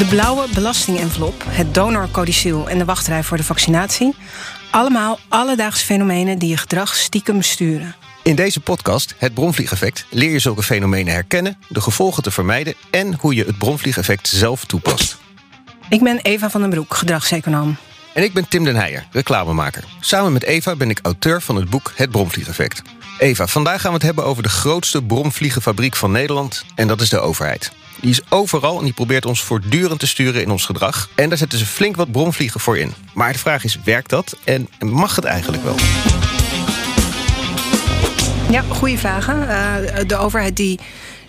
De blauwe belastingenvelop, het donorcodicil en de wachtrij voor de vaccinatie. Allemaal alledaagse fenomenen die je gedrag stiekem besturen. In deze podcast, het bronvliegeffect, leer je zulke fenomenen herkennen, de gevolgen te vermijden en hoe je het bronvliegeffect zelf toepast. Ik ben Eva van den Broek, gedragseconoom. En ik ben Tim den Heijer, reclamemaker. Samen met Eva ben ik auteur van het boek Het Bromvliegeffect. Eva, vandaag gaan we het hebben over de grootste bromvliegenfabriek van Nederland. En dat is de overheid. Die is overal en die probeert ons voortdurend te sturen in ons gedrag. En daar zetten ze flink wat bromvliegen voor in. Maar de vraag is, werkt dat en mag het eigenlijk wel? Ja, goede vragen. Uh, de overheid die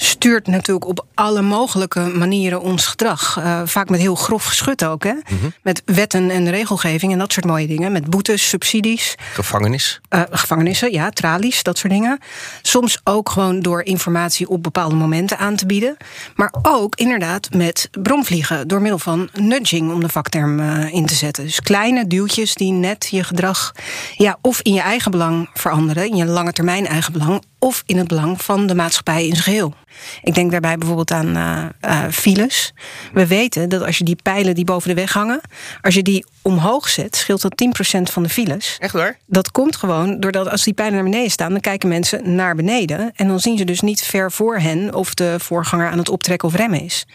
stuurt natuurlijk op alle mogelijke manieren ons gedrag. Uh, vaak met heel grof geschut ook. Hè? -hmm. Met wetten en regelgeving en dat soort mooie dingen. Met boetes, subsidies. Gevangenis. Uh, gevangenissen, ja, tralies, dat soort dingen. Soms ook gewoon door informatie op bepaalde momenten aan te bieden. Maar ook inderdaad met bromvliegen. Door middel van nudging, om de vakterm uh, in te zetten. Dus kleine duwtjes die net je gedrag... Ja, of in je eigen belang veranderen. In je lange termijn eigen belang of in het belang van de maatschappij in zijn geheel. Ik denk daarbij bijvoorbeeld aan uh, uh, files. We weten dat als je die pijlen die boven de weg hangen, als je die omhoog zet, scheelt dat 10% van de files. Echt waar? Dat komt gewoon doordat als die pijlen naar beneden staan, dan kijken mensen naar beneden. En dan zien ze dus niet ver voor hen of de voorganger aan het optrekken of remmen is.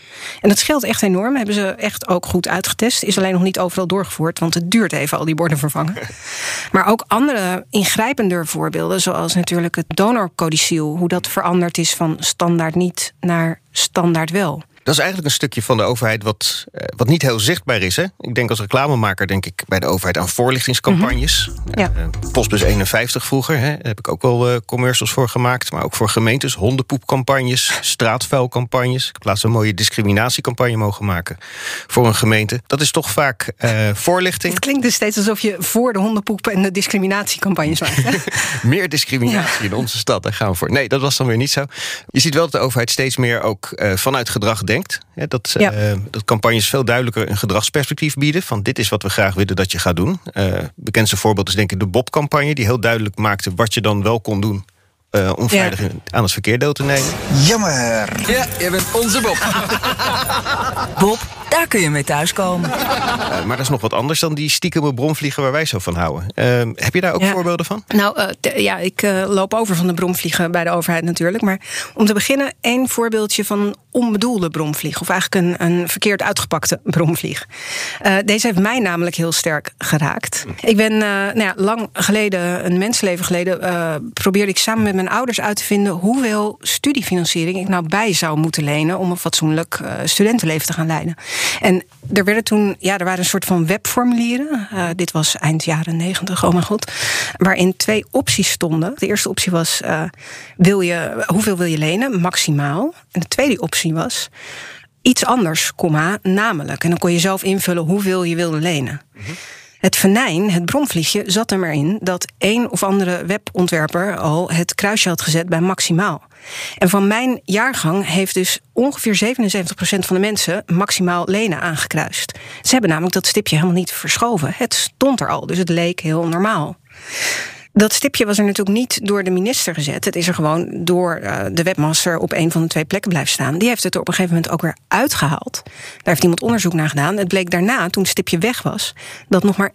En dat scheelt echt enorm. Hebben ze echt ook goed uitgetest. Is alleen nog niet overal doorgevoerd, want het duurt even al die borden vervangen. maar ook andere ingrijpender voorbeelden, zoals natuurlijk het donorcodiciel, hoe dat veranderd is van standaard niet naar standaard wel. Dat is eigenlijk een stukje van de overheid wat, wat niet heel zichtbaar is. Hè? Ik denk als reclamemaker denk ik bij de overheid aan voorlichtingscampagnes. Mm -hmm. ja. uh, Postbus 51 vroeger, hè, daar heb ik ook wel uh, commercials voor gemaakt. Maar ook voor gemeentes, hondenpoepcampagnes, straatvuilcampagnes. Ik heb laatst een mooie discriminatiecampagne mogen maken voor een gemeente. Dat is toch vaak uh, voorlichting. Het klinkt dus steeds alsof je voor de hondenpoep en de discriminatiecampagnes maakt. meer discriminatie ja. in onze stad, daar gaan we voor. Nee, dat was dan weer niet zo. Je ziet wel dat de overheid steeds meer ook vanuit gedrag denkt. Hè, dat, ja. uh, dat campagnes veel duidelijker een gedragsperspectief bieden. Van dit is wat we graag willen dat je gaat doen. Uh, bekendste voorbeeld is denk ik de Bob-campagne. Die heel duidelijk maakte wat je dan wel kon doen. Uh, om veilig ja. aan het verkeer deel te nemen. Jammer. Ja, je bent onze Bob. Bob, daar kun je mee thuiskomen. Uh, maar dat is nog wat anders dan die stiekeme bromvliegen waar wij zo van houden. Uh, heb je daar ook ja. voorbeelden van? Nou, uh, ja, ik loop over van de bromvliegen bij de overheid natuurlijk. Maar om te beginnen, één voorbeeldje van een onbedoelde bromvlieg. Of eigenlijk een, een verkeerd uitgepakte bromvlieg. deze heeft mij namelijk heel sterk geraakt. Ik ben nou ja, lang geleden, een mensenleven geleden, probeerde ik samen met mijn ouders uit te vinden hoeveel studiefinanciering ik nou bij zou moeten lenen om een fatsoenlijk studentenleven te gaan leiden. En er werden toen, ja, er waren een soort van webformulieren. Dit was eind jaren negentig, oh mijn god. Waarin twee opties stonden. De eerste optie was: wil je, hoeveel wil je lenen? Maximaal. En de tweede optie was iets anders, namelijk. En dan kon je zelf invullen hoeveel je wilde lenen. Het venijn, het bromvliegje, zat er maar in dat een of andere webontwerper al het kruisje had gezet bij maximaal. En van mijn jaargang heeft dus ongeveer 77% van de mensen maximaal lenen aangekruist. Ze hebben namelijk dat stipje helemaal niet verschoven. Het stond er al, dus het leek heel normaal. Dat stipje was er natuurlijk niet door de minister gezet. Het is er gewoon door uh, de webmaster op een van de twee plekken blijven staan. Die heeft het er op een gegeven moment ook weer uitgehaald. Daar heeft iemand onderzoek naar gedaan. Het bleek daarna, toen het stipje weg was, dat nog maar 11%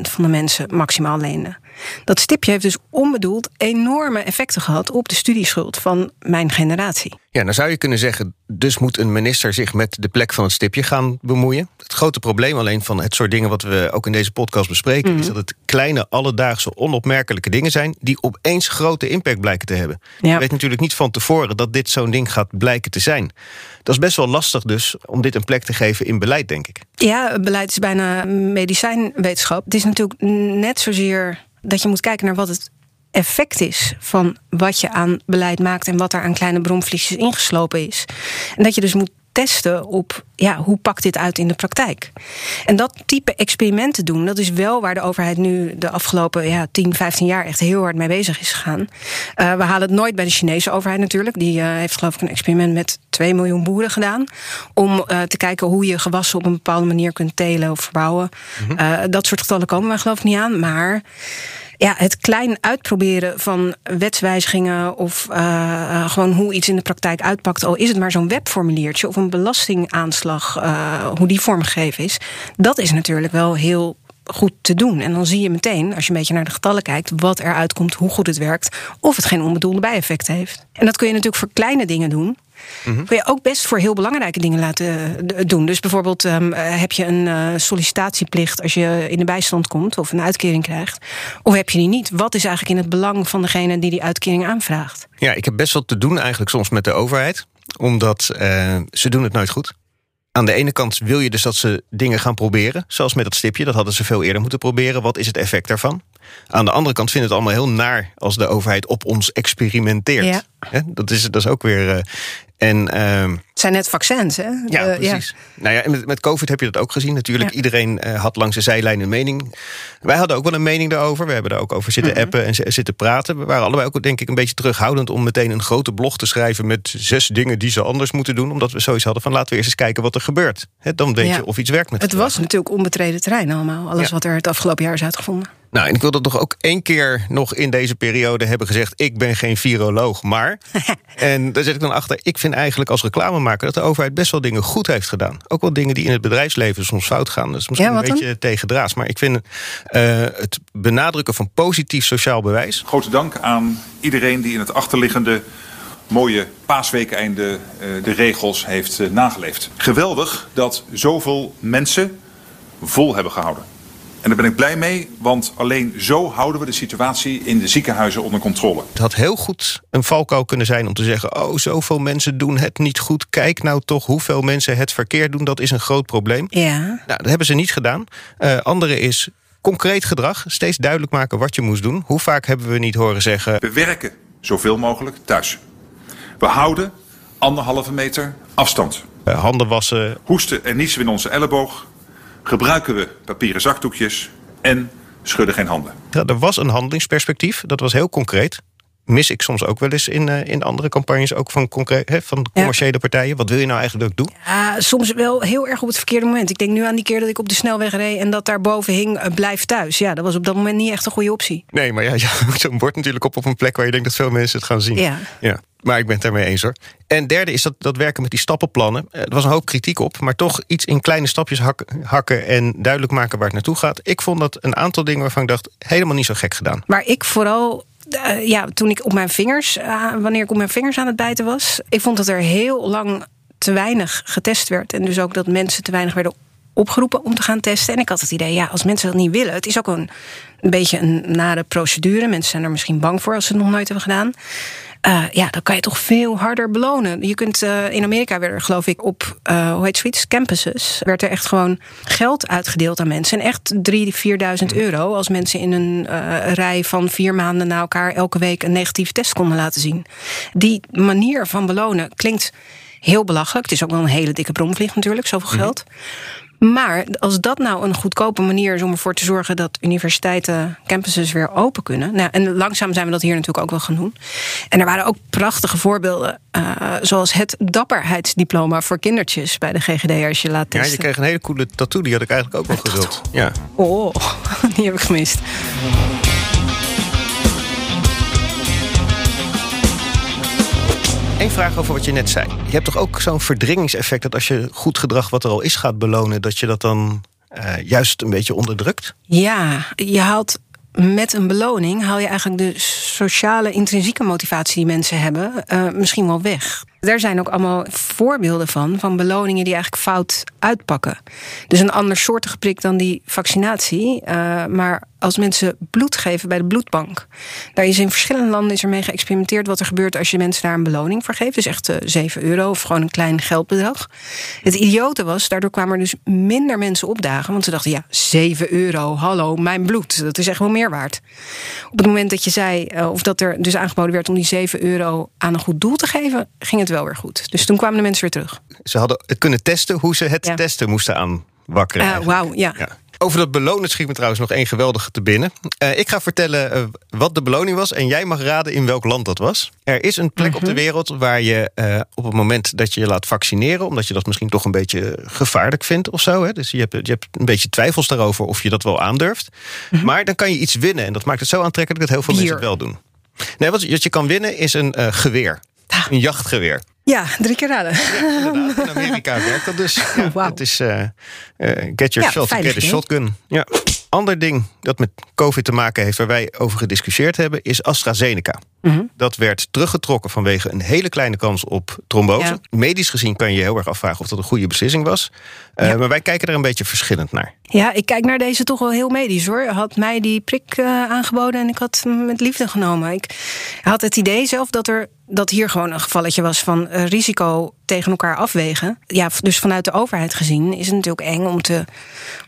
van de mensen maximaal leenden. Dat stipje heeft dus onbedoeld enorme effecten gehad op de studieschuld van mijn generatie. Ja, dan zou je kunnen zeggen, dus moet een minister zich met de plek van het stipje gaan bemoeien. Het grote probleem alleen van het soort dingen wat we ook in deze podcast bespreken, mm. is dat het kleine, alledaagse, onopmerkelijke dingen zijn die opeens grote impact blijken te hebben. Ja. Je weet natuurlijk niet van tevoren dat dit zo'n ding gaat blijken te zijn. Dat is best wel lastig dus om dit een plek te geven in beleid, denk ik. Ja, beleid is bijna medicijnwetenschap. Het is natuurlijk net zozeer dat je moet kijken naar wat het effect is van wat je aan beleid maakt en wat er aan kleine bromvliegjes ingeslopen is. En dat je dus moet testen op ja, hoe pakt dit uit in de praktijk. En dat type experimenten doen, dat is wel waar de overheid nu de afgelopen ja, 10, 15 jaar echt heel hard mee bezig is gegaan. Uh, we halen het nooit bij de Chinese overheid natuurlijk. Die uh, heeft geloof ik een experiment met 2 miljoen boeren gedaan. Om uh, te kijken hoe je gewassen op een bepaalde manier kunt telen of verbouwen. Mm -hmm. dat soort getallen komen we geloof ik niet aan. Maar ja, het klein uitproberen van wetswijzigingen of uh, gewoon hoe iets in de praktijk uitpakt, al is het maar zo'n webformuliertje of een belastingaanslag, uh, hoe die vormgegeven is, dat is natuurlijk wel heel goed te doen. En dan zie je meteen, als je een beetje naar de getallen kijkt, wat eruit komt, hoe goed het werkt, of het geen onbedoelde bijeffecten heeft. En dat kun je natuurlijk voor kleine dingen doen. Mm Kun je ook best voor heel belangrijke dingen laten eh, doen. Dus bijvoorbeeld um, heb je een uh, sollicitatieplicht als je in de bijstand komt of een uitkering krijgt. Of heb je die niet? Wat is eigenlijk in het belang van degene die die uitkering aanvraagt? Ja, ik heb best wat te doen eigenlijk soms met de overheid. Omdat uh, ze doen het nooit goed. Aan de ene kant wil je dus dat ze dingen gaan proberen. Zoals met dat stipje, dat hadden ze veel eerder moeten proberen. Wat is het effect daarvan? Aan de andere kant vind het allemaal heel naar als de overheid op ons experimenteert. Ja. Dat, is, dat is ook weer. En, uh, het zijn net vaccins, hè? Ja, precies. Ja. Nou ja, met, met COVID heb je dat ook gezien. Natuurlijk, ja. iedereen uh, had langs de zijlijn een mening. Wij hadden ook wel een mening daarover. We hebben daar ook over zitten mm -hmm. appen en zitten praten. We waren allebei ook, denk ik, een beetje terughoudend om meteen een grote blog te schrijven met zes dingen die ze anders moeten doen. Omdat we zoiets hadden van laten we eerst eens kijken wat er gebeurt. He, dan weet ja. je of iets werkt met het. Het was natuurlijk onbetreden terrein allemaal. Alles wat er het afgelopen jaar is uitgevonden. Nou, en ik wil dat toch ook één keer nog in deze periode hebben gezegd: ik ben geen viroloog, maar. en daar zet ik dan achter. Ik vind eigenlijk als reclamemaker dat de overheid best wel dingen goed heeft gedaan. Ook wel dingen die in het bedrijfsleven soms fout gaan. Dat is misschien ja, een beetje tegendraads. Maar ik vind uh, het benadrukken van positief sociaal bewijs. Grote dank aan iedereen die in het achterliggende mooie paasweekeinde uh, de regels heeft uh, nageleefd. Geweldig dat zoveel mensen vol hebben gehouden. En daar ben ik blij mee, want alleen zo houden we de situatie in de ziekenhuizen onder controle. Het had heel goed een valkuil kunnen zijn om te zeggen: Oh, zoveel mensen doen het niet goed. Kijk nou toch hoeveel mensen het verkeerd doen. Dat is een groot probleem. Ja. Nou, dat hebben ze niet gedaan. Uh, andere is concreet gedrag. Steeds duidelijk maken wat je moest doen. Hoe vaak hebben we niet horen zeggen: We werken zoveel mogelijk thuis. We houden anderhalve meter afstand. Uh, handen wassen. Hoesten en niezen in onze elleboog gebruiken we papieren zakdoekjes en schudden geen handen. Ja, er was een handelingsperspectief, dat was heel concreet. Mis ik soms ook wel eens in, uh, in andere campagnes, ook van, concreet, hè, van de commerciële ja. partijen. Wat wil je nou eigenlijk dat ik doe? Ja, soms wel heel erg op het verkeerde moment. Ik denk nu aan die keer dat ik op de snelweg reed en dat daar boven hing: uh, blijf thuis. Ja, dat was op dat moment niet echt een goede optie. Nee, maar ja, ja zo'n bord natuurlijk op op een plek waar je denkt dat veel mensen het gaan zien. Ja. ja. Maar ik ben het daarmee eens hoor. En derde is dat, dat werken met die stappenplannen. Er was een hoop kritiek op, maar toch iets in kleine stapjes hakken, en duidelijk maken waar het naartoe gaat. Ik vond dat een aantal dingen waarvan ik dacht, helemaal niet zo gek gedaan. Maar ik vooral uh, ja, toen ik op mijn vingers, uh, wanneer ik op mijn vingers aan het bijten was, ik vond dat er heel lang te weinig getest werd. En dus ook dat mensen te weinig werden opgeroepen om te gaan testen. En ik had het idee, ja, als mensen dat niet willen, het is ook een, een beetje een nare procedure. Mensen zijn er misschien bang voor als ze het nog nooit hebben gedaan. Uh, ja, dan kan je toch veel harder belonen. Je kunt uh, in Amerika werd er, geloof ik, op uh, hoe heet zoiets, campuses, werd er echt gewoon geld uitgedeeld aan mensen. En echt 3.000, 4.000 euro als mensen in een rij van vier maanden na elkaar elke week een negatieve test konden laten zien. Die manier van belonen klinkt heel belachelijk. Het is ook wel een hele dikke bromvlieg natuurlijk, zoveel geld. Maar als dat nou een goedkope manier is om ervoor te zorgen dat universiteiten, campuses weer open kunnen. Nou, en langzaam zijn we dat hier natuurlijk ook wel gaan doen. En er waren ook prachtige voorbeelden, uh, zoals het dapperheidsdiploma voor kindertjes bij de GGD als je laat testen. Ja, je kreeg een hele coole tattoo, die had ik eigenlijk ook wel gewild. Ja. Oh, die heb ik gemist. Vraag over wat je net zei. Je hebt toch ook zo'n verdringingseffect dat als je goed gedrag wat er al is gaat belonen, dat je dat dan uh, juist een beetje onderdrukt? Ja, je haalt met een beloning haal je eigenlijk de sociale intrinsieke motivatie die mensen hebben, uh, misschien wel weg. Er zijn ook allemaal voorbeelden van, van beloningen die eigenlijk fout uitpakken. Dus een ander soortige prik dan die vaccinatie. Uh, maar als mensen bloed geven bij de bloedbank. Daar is in verschillende landen is er mee geëxperimenteerd wat er gebeurt als je mensen daar een beloning voor geeft. Dus echt uh, 7 euro of gewoon een klein geldbedrag. Het idiote was, daardoor kwamen er dus minder mensen opdagen. Want ze dachten, ja, 7 euro, hallo, mijn bloed. Dat is echt wel meer waard. Op het moment dat je zei, uh, of dat er dus aangeboden werd om die 7 euro aan een goed doel te geven, ging het wel weer goed. Dus toen kwamen de mensen weer terug. Ze hadden het kunnen testen hoe ze het ja. testen moesten aanwakkeren. Uh, Wauw, ja. ja. Over dat belonen schiet me trouwens nog één geweldige te binnen. Uh, ik ga vertellen uh, wat de beloning was en jij mag raden in welk land dat was. Er is een plek op de wereld waar je uh, op het moment dat je je laat vaccineren, omdat je dat misschien toch een beetje gevaarlijk vindt of zo. Hè? Dus je hebt, je hebt een beetje twijfels daarover of je dat wel aandurft. -hmm. Maar dan kan je iets winnen en dat maakt het zo aantrekkelijk dat heel veel Bier. mensen het wel doen. Nee, wat, wat je kan winnen is een geweer. Een jachtgeweer. Ja, drie keer raden. Ja, inderdaad. In Amerika werkt dat dus. Ja, Wauw. Het is uh, uh, get yourself Ja, veilig, shotgun. Ja. Ander ding dat met COVID te maken heeft... waar wij over gediscussieerd hebben, is AstraZeneca. Mhm. Dat werd teruggetrokken vanwege een hele kleine kans op trombose. Ja. Medisch gezien kan je heel erg afvragen of dat een goede beslissing was. Uh, Ja. Maar wij kijken er een beetje verschillend naar. Ja, ik kijk naar deze toch wel heel medisch hoor. Had mij die prik eh, aangeboden en ik had hem met liefde genomen. Ik had het idee zelf dat er dat hier gewoon een gevalletje was van eh, risico tegen elkaar afwegen. Ja, dus vanuit de overheid gezien is het natuurlijk eng om te,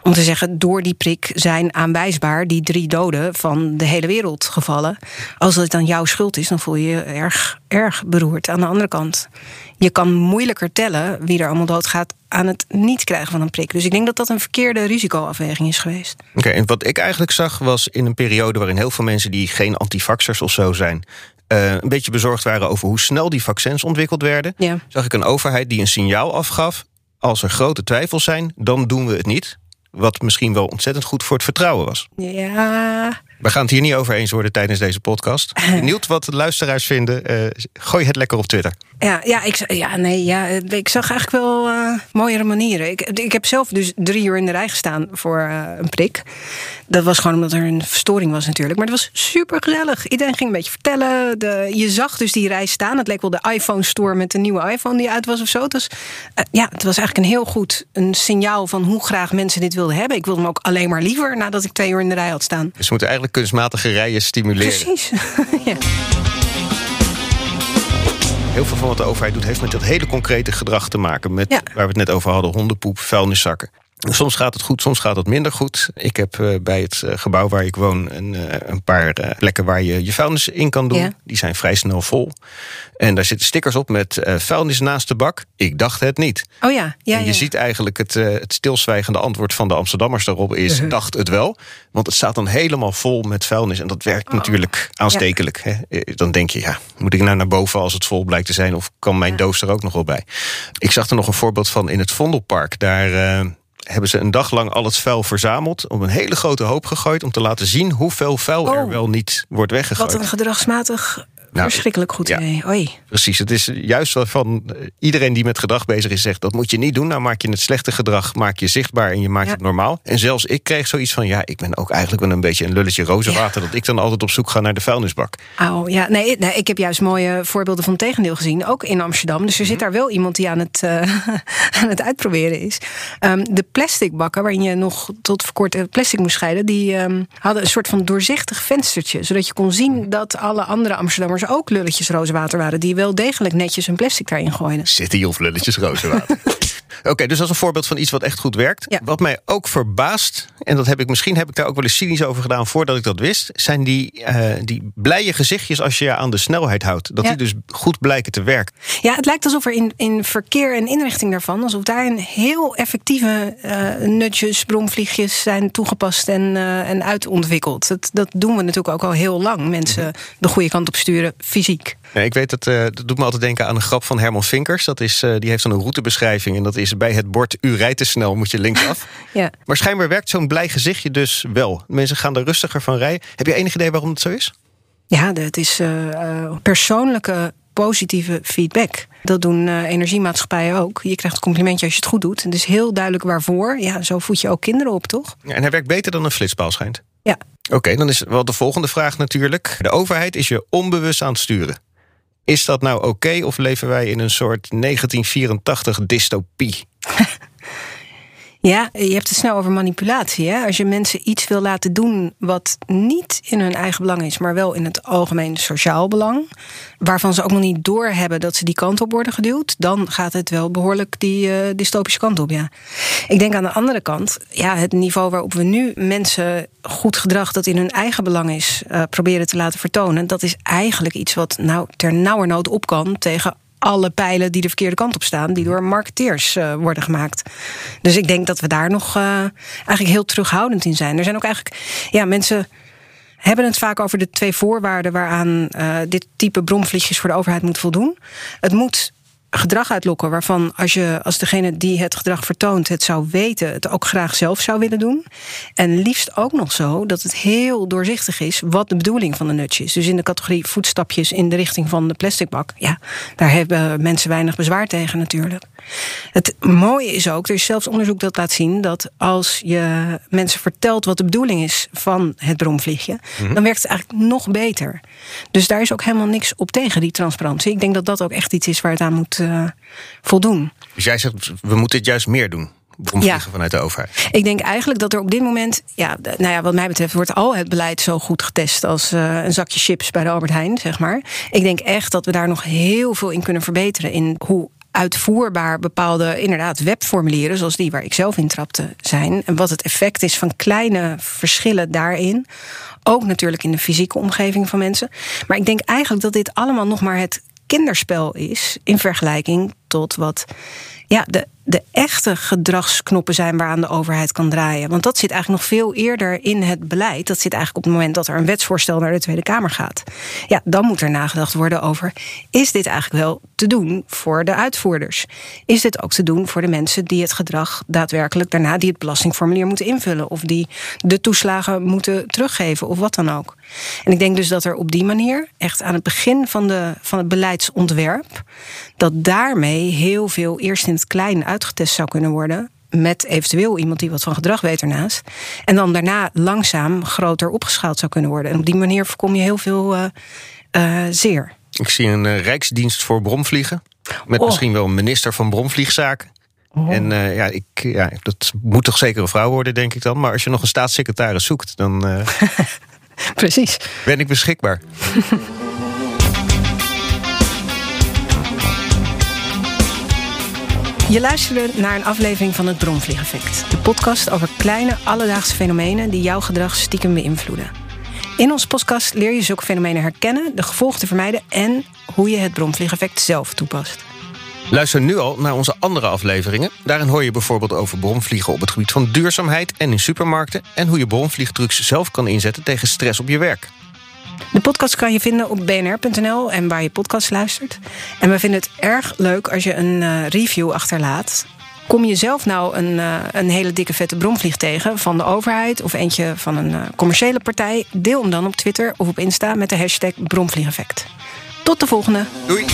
om te zeggen... door die prik zijn aanwijsbaar die drie doden van de hele wereld gevallen. Als het dan jouw schuld is, dan voel je je erg, erg beroerd. Aan de andere kant, je kan moeilijker tellen wie er allemaal doodgaat... aan het niet krijgen van een prik. Dus ik denk dat dat een verkeerde risicoafweging is geweest. Oké, en wat ik eigenlijk zag was in een periode waarin heel veel mensen die geen antivaxers of zo zijn. Eh, een beetje bezorgd waren over hoe snel die vaccins ontwikkeld werden. Ja. Zag ik een overheid die een signaal afgaf. Als er grote twijfels zijn, dan doen we het niet. Wat misschien wel ontzettend goed voor het vertrouwen was. Ja, We gaan het hier niet over eens worden tijdens deze podcast. Benieuwd wat de luisteraars vinden. eh, gooi het lekker op Twitter. Ja, ja, ik, ja, nee, ja, ik zag eigenlijk wel eh, mooiere manieren. Ik, ik heb zelf dus drie uur in de rij gestaan voor eh, een prik. Dat was gewoon omdat er een verstoring was natuurlijk. Maar het was super gezellig. Iedereen ging een beetje vertellen. De, je zag dus die rij staan. Het leek wel de iPhone store met de nieuwe iPhone die uit was of zo. Eh, ja, het was eigenlijk een heel goed een signaal van hoe graag mensen dit wilden hebben. Ik wilde hem ook alleen maar liever nadat ik twee uur in de rij had staan. Dus we moeten eigenlijk kunstmatige rijen stimuleren. Precies. ja. Heel veel van wat de overheid doet, heeft met dat hele concrete gedrag te maken. Met Ja. waar we het net over hadden: hondenpoep, vuilniszakken. Soms gaat het goed, soms gaat het minder goed. Ik heb eh, bij het eh, gebouw waar ik woon een, eh, een paar plekken waar je je vuilnis in kan doen. Ja. Die zijn vrij snel vol. En daar zitten stickers op met vuilnis naast de bak. Ik dacht het niet. Oh ja, ja, en je ja. ziet eigenlijk het, het stilzwijgende antwoord van de Amsterdammers daarop is: Uh-huh. dacht het wel. Want het staat dan helemaal vol met vuilnis. En dat werkt natuurlijk aanstekelijk. Hè? Dan denk je, ja, moet ik nou naar boven als het vol blijkt te zijn? Of kan mijn doos er ook nog wel bij? Ik zag er nog een voorbeeld van in het Vondelpark. Daar. Hebben ze een dag lang al het vuil verzameld, op een hele grote hoop gegooid, om te laten zien hoeveel vuil er Oh. wel niet wordt weggegooid. Wat een gedragsmatig Nou, verschrikkelijk goed ja. idee. Oei. Precies, het is juist wel van eh, iedereen die met gedrag bezig is, zegt dat moet je niet doen. Nou maak je het slechte gedrag maak je zichtbaar en je maakt Ja. het normaal. En zelfs ik kreeg zoiets van, ja, ik ben ook eigenlijk wel een beetje een lulletje rozenwater. Dat ik dan altijd op zoek ga naar de vuilnisbak. Au, ja, nee, nee, ik heb juist mooie voorbeelden van het tegendeel gezien, ook in Amsterdam. Dus er Mhm. zit daar wel iemand die aan het, eh, aan het uitproberen is. Ehm, de plastic bakken, waarin je nog tot voor kort eh, plastic moest scheiden, die ehm, hadden een soort van doorzichtig venstertje, zodat je kon Mhm. zien dat alle andere Amsterdammers ook lulletjes rozenwater waren, die wel degelijk netjes hun plastic daarin gooiden. City of lulletjes rozenwater. Oké, dus dat is een voorbeeld van iets wat echt goed werkt. Ja. Wat mij ook verbaast, en dat heb ik misschien heb ik daar ook wel eens cynisch over gedaan voordat ik dat wist, zijn die, eh, die blije gezichtjes als je je aan de snelheid houdt. Dat Ja. die dus goed blijken te werken. Ja, het lijkt alsof er in, in verkeer en inrichting daarvan, alsof daar een heel effectieve eh nutjes, bromvliegjes zijn toegepast en, eh, en uitontwikkeld. Dat, dat doen we natuurlijk ook al heel lang. Mensen de goede kant op sturen, fysiek. Nee, ik weet dat, eh, dat doet me altijd denken aan een grap van Herman Vinkers. Dat is, eh, die heeft dan een routebeschrijving en dat is bij het bord u rijdt te snel, moet je linksaf. Ja. maar schijnbaar werkt zo'n blij gezichtje dus wel. Mensen gaan er rustiger van rijden. Heb je enig idee waarom het zo is? Ja, het is eh, persoonlijke positieve feedback. Dat doen energiemaatschappijen ook. Je krijgt een complimentje als je het goed doet. Het is heel duidelijk waarvoor. Ja, zo voed je ook kinderen op, toch? Ja, En hij werkt beter dan een flitspaal schijnt. Ja. Oké, dan is wel de volgende vraag natuurlijk. De overheid is je onbewust aan het sturen. Is dat nou oké of leven wij in een soort 1984 dystopie? Ja, je hebt het snel over manipulatie. Hè? Als je mensen iets wil laten doen wat niet in hun eigen belang is, maar wel in het algemeen sociaal belang, waarvan ze ook nog niet doorhebben dat ze die kant op worden geduwd, dan gaat het wel behoorlijk die eh, dystopische kant op. Ja. Ik denk aan de andere kant, ja, het niveau waarop we nu mensen goed gedrag dat in hun eigen belang is, eh, proberen te laten vertonen, dat is eigenlijk iets wat nou ter nauwernood op kan tegen alle pijlen die de verkeerde kant op staan, die door marketeers uh, worden gemaakt. Dus ik denk dat we daar nog uh, eigenlijk heel terughoudend in zijn. Er zijn ook eigenlijk, ja, mensen hebben het vaak over de twee voorwaarden waaraan uh, dit type bromvliegjes voor de overheid moet voldoen. Het moet gedrag uitlokken waarvan als, je, als degene die het gedrag vertoont het zou weten, het ook graag zelf zou willen doen. En liefst ook nog zo dat het heel doorzichtig is wat de bedoeling van de nutje is. Dus in de categorie voetstapjes in de richting van de plastic bak. Ja, daar hebben mensen weinig bezwaar tegen natuurlijk. Het mooie is ook, er is zelfs onderzoek dat laat zien dat als je mensen vertelt wat de bedoeling is van het bromvliegje, mhm. dan werkt het eigenlijk nog beter. Dus daar is ook helemaal niks op tegen, die transparantie. Ik denk dat dat ook echt iets is waar het aan moet uh, voldoen. Dus jij zegt, we moeten het juist meer doen? Ja. vanuit de overheid. Ik denk eigenlijk dat er op dit moment, ja, nou ja, wat mij betreft, wordt al het beleid zo goed getest als uh, een zakje chips bij de Albert Heijn, zeg maar. Ik denk echt dat we daar nog heel veel in kunnen verbeteren in hoe uitvoerbaar bepaalde inderdaad webformulieren, zoals die waar ik zelf in trapte, zijn. En wat het effect is van kleine verschillen daarin. Ook natuurlijk in de fysieke omgeving van mensen. Maar ik denk eigenlijk dat dit allemaal nog maar het kinderspel is in vergelijking tot wat ja, de, de echte gedragsknoppen zijn waaraan de overheid kan draaien. Want dat zit eigenlijk nog veel eerder in het beleid. Dat zit eigenlijk op het moment dat er een wetsvoorstel naar de Tweede Kamer gaat. Ja, dan moet er nagedacht worden over: is dit eigenlijk wel te doen voor de uitvoerders? Is dit ook te doen voor de mensen die het gedrag daadwerkelijk daarna, die het belastingformulier moeten invullen of die de toeslagen moeten teruggeven of wat dan ook? En ik denk dus dat er op die manier, echt aan het begin van, de, van het beleidsontwerp, dat daarmee heel veel eerst in het klein uitgetest zou kunnen worden. Met eventueel iemand die wat van gedrag weet ernaast. En dan daarna langzaam groter opgeschaald zou kunnen worden. En op die manier voorkom je heel veel uh, uh, zeer. Ik zie een uh, Rijksdienst voor bromvliegen. Met oh. misschien wel een minister van bromvliegzaken. Oh. En ja, ik, ja, dat moet toch zeker een vrouw worden, denk ik dan. Maar als je nog een staatssecretaris zoekt, dan. Precies. Ben ik beschikbaar. Je luisterde naar een aflevering van het Bromvliegeffect. De podcast over kleine alledaagse fenomenen die jouw gedrag stiekem beïnvloeden. In onze podcast leer je zulke fenomenen herkennen, de gevolgen te vermijden en hoe je het bromvliegeffect zelf toepast. Luister nu al naar onze andere afleveringen. Daarin hoor je bijvoorbeeld over bromvliegen op het gebied van duurzaamheid en in supermarkten en hoe je bromvliegtrucs zelf kan inzetten tegen stress op je werk. De podcast kan je vinden op bnr.nl en waar je podcast luistert. En we vinden het erg leuk als je een uh, review achterlaat. Kom je zelf nou een, uh, een hele dikke vette bromvlieg tegen van de overheid of eentje van een uh, commerciële partij? Deel hem dan op Twitter of op Insta met de hashtag bromvliegeffect. Tot de volgende. Doei.